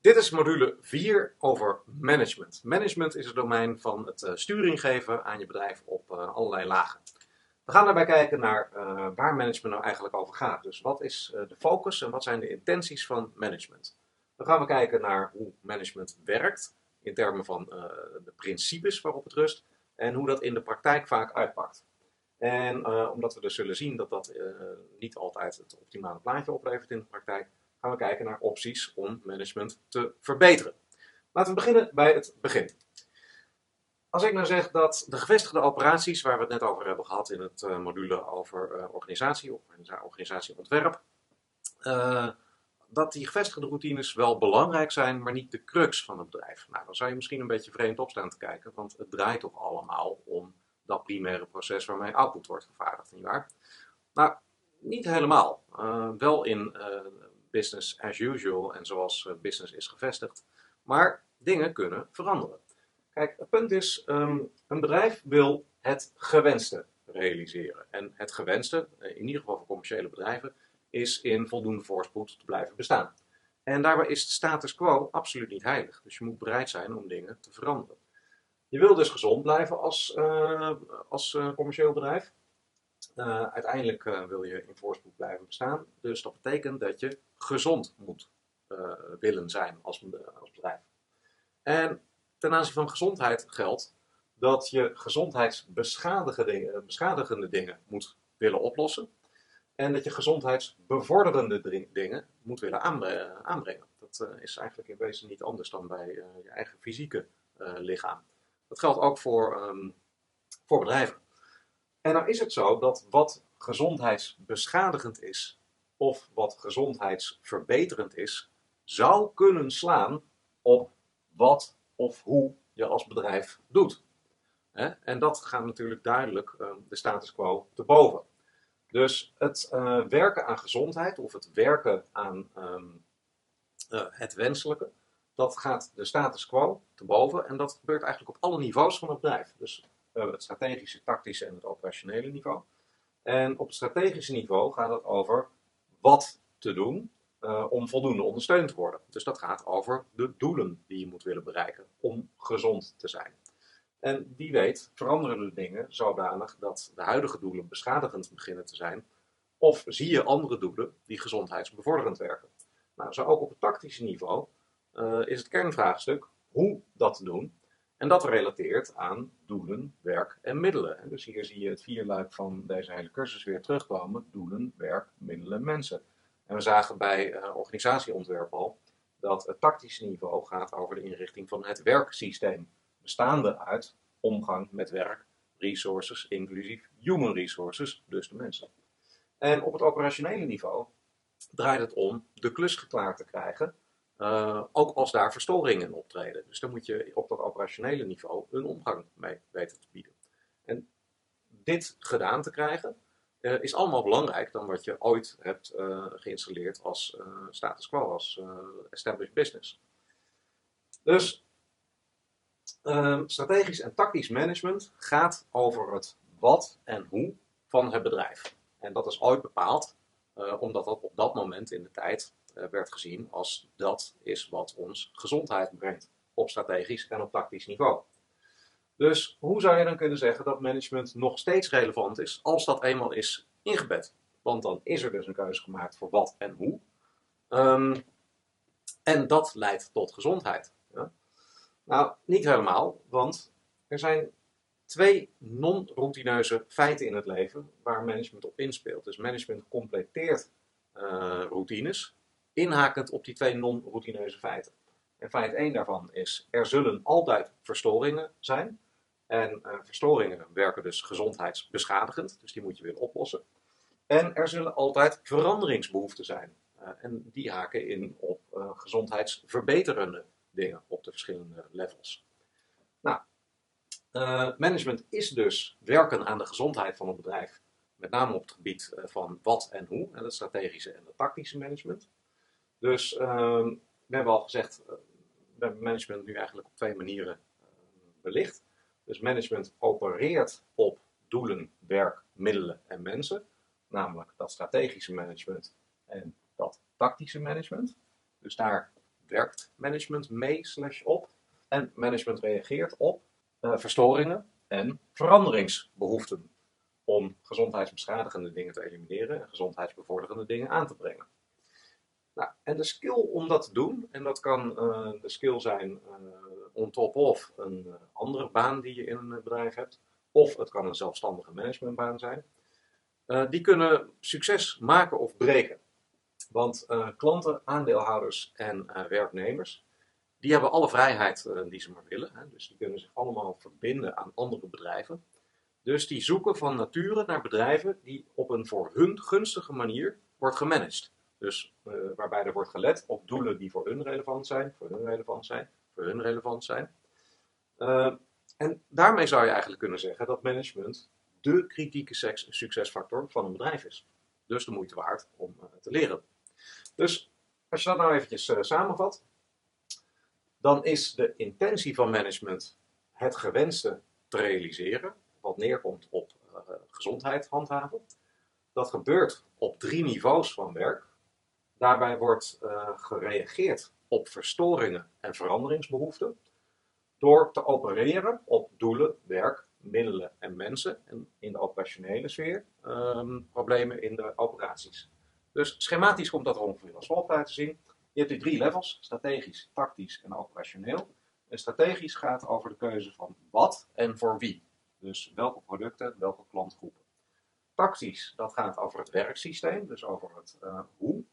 Dit is module 4 over management. Management is het domein van het uh, sturing geven aan je bedrijf op uh, allerlei lagen. We gaan daarbij kijken naar uh, waar management nou eigenlijk over gaat. Dus wat is de focus en wat zijn de intenties van management? Dan gaan we kijken naar hoe management werkt in termen van de principes waarop het rust en hoe dat in de praktijk vaak uitpakt. En omdat we dus zullen zien dat dat niet altijd het optimale plaatje oplevert in de praktijk, gaan we kijken naar opties om management te verbeteren. Laten we beginnen bij het begin. Als ik nou zeg dat de gevestigde operaties, waar we het net over hebben gehad in het uh, module over uh, organisatie, organisatieontwerp, uh, dat die gevestigde routines wel belangrijk zijn, maar niet de crux van het bedrijf. Nou, dan zou je misschien een beetje vreemd op staan te kijken, want het draait toch allemaal om dat primaire proces waarmee output wordt vervaardigd, nietwaar? Nou, niet helemaal. wel in business as usual en zoals eh, business is gevestigd. Maar dingen kunnen veranderen. Kijk, het punt is, um, een bedrijf wil het gewenste realiseren. En het gewenste, eh, in ieder geval voor commerciële bedrijven, is in voldoende voorspoed te blijven bestaan. En daarbij is de status quo absoluut niet heilig. Dus je moet bereid zijn om dingen te veranderen. Je wil dus gezond blijven als, uh, als commercieel bedrijf. Uiteindelijk wil je in voorspoed blijven bestaan. Dus dat betekent dat je gezond moet uh, willen zijn als, als bedrijf. En ten aanzien van gezondheid geldt dat je gezondheidsbeschadigende dingen, beschadigende dingen moet willen oplossen. En dat je gezondheidsbevorderende dingen moet willen aanbrengen. Dat is eigenlijk in wezen niet anders dan bij je eigen fysieke lichaam. Dat geldt ook voor, um, voor bedrijven. En dan is het zo dat wat gezondheidsbeschadigend is, of wat gezondheidsverbeterend is, zou kunnen slaan op wat of hoe je als bedrijf doet. En dat gaat natuurlijk duidelijk ehm, de status quo te boven. Dus het eh, werken aan gezondheid of het werken aan ehm, eh, het wenselijke, dat gaat de status quo te boven en dat gebeurt eigenlijk op alle niveaus van het bedrijf. Dus uh, het strategische, tactische en het operationele niveau. En op het strategische niveau gaat het over wat te doen uh, om voldoende ondersteund te worden. Dus dat gaat over de doelen die je moet willen bereiken om gezond te zijn. En wie weet veranderen de dingen zodanig dat de huidige doelen beschadigend beginnen te zijn. Of zie je andere doelen die gezondheidsbevorderend werken. Nou, zo ook op het tactische niveau uh, is het kernvraagstuk hoe dat te doen. En dat relateert aan doelen, werk en middelen. Dus hier zie je het vierluik van deze hele cursus weer terugkomen. Doelen, werk, middelen, mensen. En we zagen bij uh, organisatieontwerp al dat het tactische niveau gaat over de inrichting van het werksysteem. Bestaande uit omgang met werk, resources, inclusief human resources, dus de mensen. En op het operationele niveau draait het om de klus geklaard te krijgen uh, ook als daar verstoringen optreden. Dus dan moet je op dat operationele niveau een omgang mee weten te bieden. En dit gedaan te krijgen uh, is allemaal belangrijk dan wat je ooit hebt uh, geïnstalleerd als status quo, als established business. Dus ehm, strategisch en tactisch management gaat over het wat en hoe van het bedrijf. En dat is ooit bepaald, omdat dat op dat moment in de tijd eh, werd gezien als dat is wat ons gezondheid brengt op strategisch en op tactisch niveau. Dus hoe zou je dan kunnen zeggen dat management nog steeds relevant is als dat eenmaal is ingebed? Want dan is er dus een keuze gemaakt voor wat en hoe. Um, en dat leidt tot gezondheid. Ja? Nou, niet helemaal, want er zijn twee non-routineuze feiten in het leven waar management op inspeelt. Dus management completeert uh, routines inhakend op die twee non-routineuze feiten. En feit 1 daarvan is, er zullen altijd verstoringen zijn. En uh, verstoringen werken dus gezondheidsbeschadigend, dus die moet je willen oplossen. En er zullen altijd veranderingsbehoeften zijn. Uh, en die haken in op uh, gezondheidsverbeterende dingen op de verschillende levels. Nou, management is dus werken aan de gezondheid van een bedrijf, met name op het gebied van wat en hoe, en het strategische en het tactische management. Dus um, we hebben al gezegd, uh, we hebben management nu eigenlijk op twee manieren uh, belicht. Dus management opereert op doelen, werk, middelen en mensen. Namelijk dat strategische management en dat tactische management. Dus daar werkt management mee slash op en management reageert op uh, verstoringen en veranderingsbehoeften om gezondheidsbeschadigende dingen te elimineren en gezondheidsbevorderende dingen aan te brengen. En de skill om dat te doen, en dat kan uh, de skill zijn uh, on top of een andere baan die je in een bedrijf hebt, of het kan een zelfstandige managementbaan zijn, die kunnen succes maken of breken. Want klanten, aandeelhouders en werknemers, die hebben alle vrijheid die ze maar willen. Hè? Dus die kunnen zich allemaal verbinden aan andere bedrijven. Dus die zoeken van nature naar bedrijven die op een voor hun gunstige manier wordt gemanaged. Dus uh, waarbij er wordt gelet op doelen die voor hun relevant zijn, voor hun relevant zijn, voor hun relevant zijn. Uh, en daarmee zou je eigenlijk kunnen zeggen dat management de kritieke succesfactor van een bedrijf is. Dus de moeite waard om uh, te leren. Dus als je dat nou eventjes samenvat, dan is de intentie van management het gewenste te realiseren wat neerkomt op gezondheid handhaven. Dat gebeurt op drie niveaus van werk. Daarbij wordt uh, gereageerd op verstoringen en veranderingsbehoeften door te opereren op doelen, werk, middelen en mensen en in de operationele sfeer um, problemen in de operaties. Dus schematisch komt dat er ongeveer als volgt uit te zien. Je hebt die drie levels, strategisch, tactisch en operationeel. En strategisch gaat over de keuze van wat en voor wie. Dus welke producten, welke klantgroepen. Tactisch, dat gaat over het werksysteem, dus over het uh, hoe,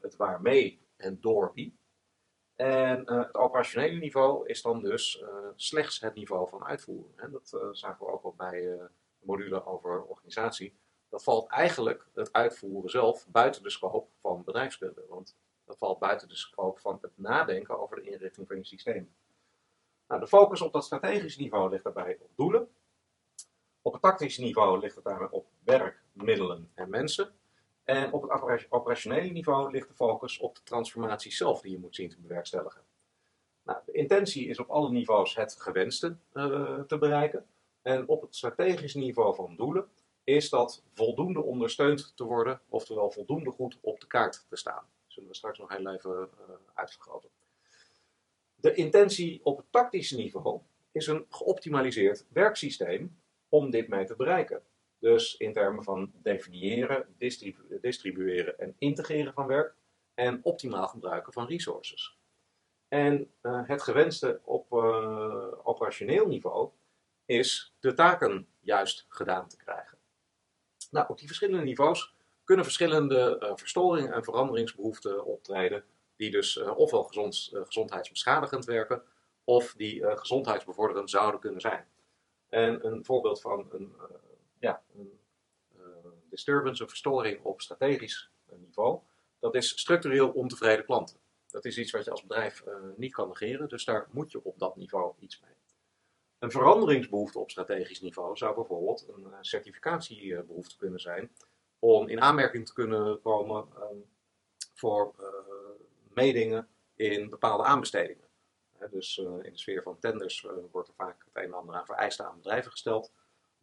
het waarmee en door wie. En uh, het operationele niveau is dan dus slechts het niveau van uitvoering. Hè. Dat zagen we ook al bij de module over organisatie. Dat valt eigenlijk het uitvoeren zelf buiten de scope van bedrijfskunde. Want dat valt buiten de scope van het nadenken over de inrichting van je systeem. Nou, de focus op dat strategisch niveau ligt daarbij op doelen. Op het tactisch niveau ligt het daarbij op werk, middelen en mensen. En op het operationele niveau ligt de focus op de transformatie zelf die je moet zien te bewerkstelligen. Nou, de intentie is op alle niveaus het gewenste uh, te bereiken. En op het strategisch niveau van doelen is dat voldoende ondersteund te worden, oftewel voldoende goed op de kaart te staan. Dat zullen we straks nog heel even uh, uitvergroten. De intentie op het tactische niveau is een geoptimaliseerd werksysteem om dit mee te bereiken. Dus in termen van definiëren, distribu distribueren en integreren van werk en optimaal gebruiken van resources. En uh, het gewenste op uh, operationeel niveau is de taken juist gedaan te krijgen. Nou, op die verschillende niveaus kunnen verschillende uh, verstoringen en veranderingsbehoeften optreden, die dus ofwel gezond, gezondheidsbeschadigend werken, of die gezondheidsbevorderend zouden kunnen zijn. En een voorbeeld van een, uh, ja, een uh, disturbance, een verstoring op strategisch niveau, dat is structureel ontevreden klanten. Dat is iets wat je als bedrijf uh, niet kan negeren, dus daar moet je op dat niveau iets mee. Een veranderingsbehoefte op strategisch niveau zou bijvoorbeeld een certificatiebehoefte kunnen zijn om in aanmerking te kunnen komen um, voor meedingen in bepaalde aanbestedingen. Dus uh, in de sfeer van tenders uh, wordt er vaak het een en ander aan vereisten aan bedrijven gesteld.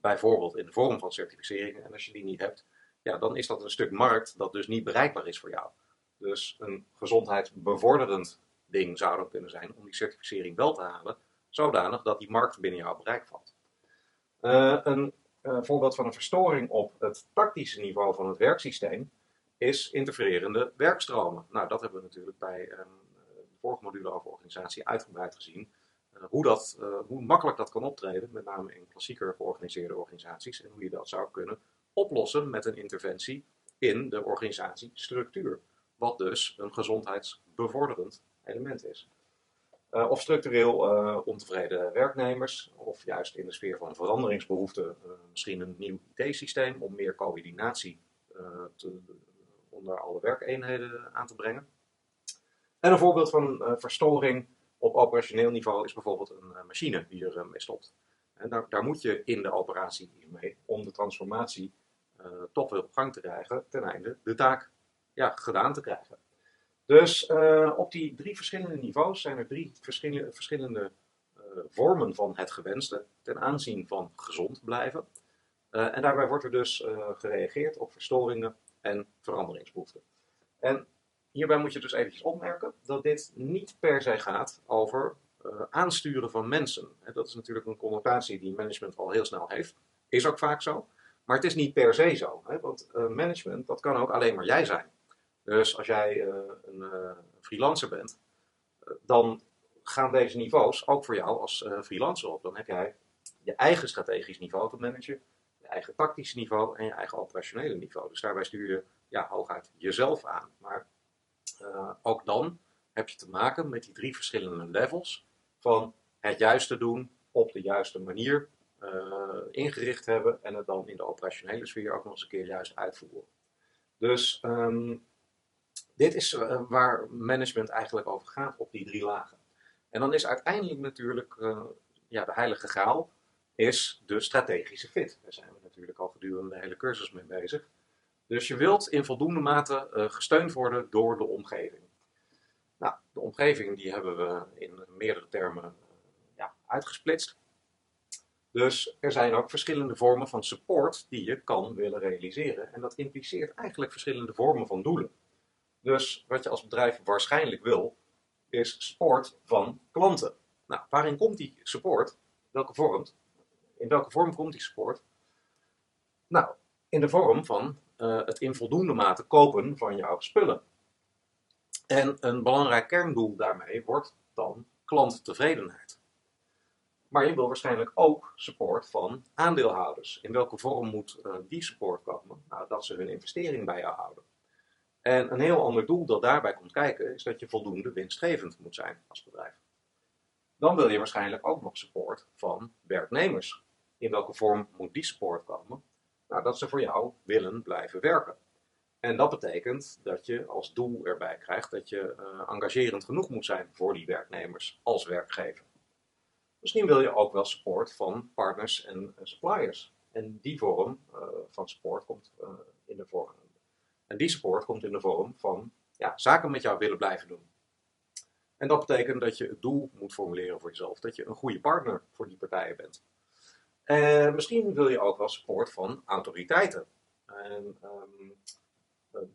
Bijvoorbeeld in de vorm van certificering. En als je die niet hebt, ja, dan is dat een stuk markt dat dus niet bereikbaar is voor jou. Dus een gezondheidsbevorderend ding zou dat kunnen zijn om die certificering wel te halen, zodanig dat die markt binnen jouw bereik valt. Uh, een voorbeeld van een verstoring op het tactische niveau van het werksysteem is interfererende werkstromen. Nou, dat hebben we natuurlijk bij um, vorige module over organisatie uitgebreid gezien. Uh, hoe, dat, uh, hoe makkelijk dat kan optreden, met name in klassieker georganiseerde organisaties, en hoe je dat zou kunnen oplossen met een interventie in de organisatiestructuur. Wat dus een gezondheidsbevorderend element is. Uh, of structureel ontevreden werknemers, of juist in de sfeer van veranderingsbehoeften, misschien een nieuw IT-systeem om meer coördinatie onder alle werkeenheden aan te brengen. En een voorbeeld van een verstoring op operationeel niveau is bijvoorbeeld een uh, machine die er uh, mee stopt. En daar, daar, moet je in de operatie mee om de transformatie toch weer op gang te krijgen, ten einde de taak ja, gedaan te krijgen. Dus op die drie verschillende niveaus zijn er drie verschillende, verschillende vormen van het gewenste ten aanzien van gezond blijven. en daarbij wordt er dus gereageerd op verstoringen en veranderingsbehoeften. En hierbij moet je dus eventjes opmerken dat dit niet per se gaat over uh, aansturen van mensen. En dat is natuurlijk een connotatie die management al heel snel heeft. Is ook vaak zo. Maar het is niet per se zo. Hè? Want uh, management, dat kan ook alleen maar jij zijn. Dus als jij uh, een freelancer bent, dan gaan deze niveaus ook voor jou als freelancer op. Dan heb jij je eigen strategisch niveau te managen, je eigen tactisch niveau en je eigen operationele niveau. Dus daarbij stuur je ja, hooguit jezelf aan. Maar uh, ook dan heb je te maken met die drie verschillende levels van het juiste doen op de juiste manier uh, ingericht hebben en het dan in de operationele sfeer ook nog eens een keer juist uitvoeren. Dus um, dit is uh, waar management eigenlijk over gaat op die drie lagen. En dan is uiteindelijk natuurlijk ja, de heilige graal is de strategische fit. Daar zijn we natuurlijk al gedurende de hele cursus mee bezig. Dus je wilt in voldoende mate uh, gesteund worden door de omgeving. Nou, de omgeving die hebben we in meerdere termen uh, ja, uitgesplitst. Dus er zijn ook verschillende vormen van support die je kan willen realiseren. En dat impliceert eigenlijk verschillende vormen van doelen. Dus wat je als bedrijf waarschijnlijk wil, is support van klanten. Nou, waarin komt die support? Welke vorm? In welke vorm komt die support? Nou, in de vorm van uh, het in voldoende mate kopen van jouw spullen. En een belangrijk kerndoel daarmee wordt dan klanttevredenheid. Maar je wil waarschijnlijk ook support van aandeelhouders. In welke vorm moet uh, die support komen? Nou, dat ze hun investering bij jou houden. En een heel ander doel dat daarbij komt kijken is dat je voldoende winstgevend moet zijn als bedrijf. Dan wil je waarschijnlijk ook nog support van werknemers. In welke vorm moet die support komen? Nou, dat ze voor jou willen blijven werken. En dat betekent dat je als doel erbij krijgt dat je uh, engagerend genoeg moet zijn voor die werknemers als werkgever. Misschien wil je ook wel support van partners en uh, suppliers. En die vorm uh, van support komt in de vorm. En die support komt in de vorm van ja, zaken met jou willen blijven doen. En dat betekent dat je het doel moet formuleren voor jezelf, dat je een goede partner voor die partijen bent. En misschien wil je ook wel support van autoriteiten. En um,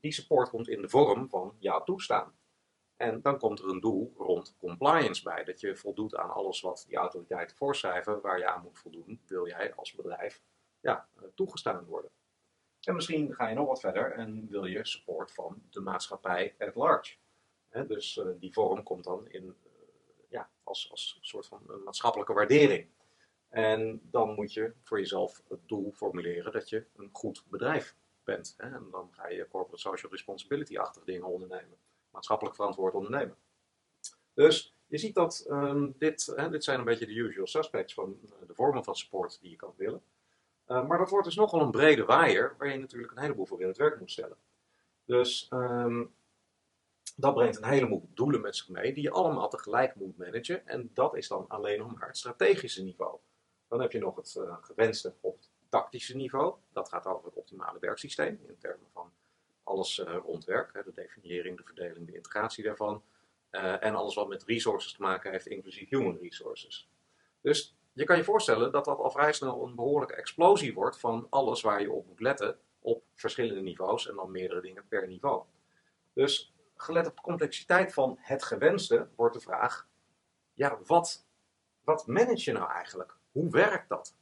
die support komt in de vorm van jouw toestaan. En dan komt er een doel rond compliance bij. Dat je voldoet aan alles wat die autoriteiten voorschrijven, waar je aan moet voldoen, wil jij als bedrijf ja, toegestaan worden. En misschien ga je nog wat verder en wil je support van de maatschappij at large. dus die vorm komt dan in, ja, als, als soort van maatschappelijke waardering. En dan moet je voor jezelf het doel formuleren dat je een goed bedrijf bent. Hè? En dan ga je corporate social responsibility-achtige dingen ondernemen. Maatschappelijk verantwoord ondernemen. Dus je ziet dat um, dit, hè, dit zijn een beetje de usual suspects van eh, de vormen van support die je kan willen. Uh, maar dat wordt dus nogal een brede waaier waar je natuurlijk een heleboel voor in het werk moet stellen. Dus um, dat brengt een heleboel doelen met zich mee die je allemaal tegelijk moet managen. En dat is dan alleen nog maar het strategische niveau. Dan heb je nog het uh, gewenste op het tactische niveau. Dat gaat over het optimale werksysteem in termen van alles uh, rond werk. De definiëring, de verdeling, de integratie daarvan. Uh, en alles wat met resources te maken heeft, inclusief human resources. Dus je kan je voorstellen dat dat al vrij snel een behoorlijke explosie wordt van alles waar je op moet letten op verschillende niveaus en dan meerdere dingen per niveau. Dus gelet op de complexiteit van het gewenste wordt de vraag, ja, wat, wat manage je nou eigenlijk? Hoe werkt dat?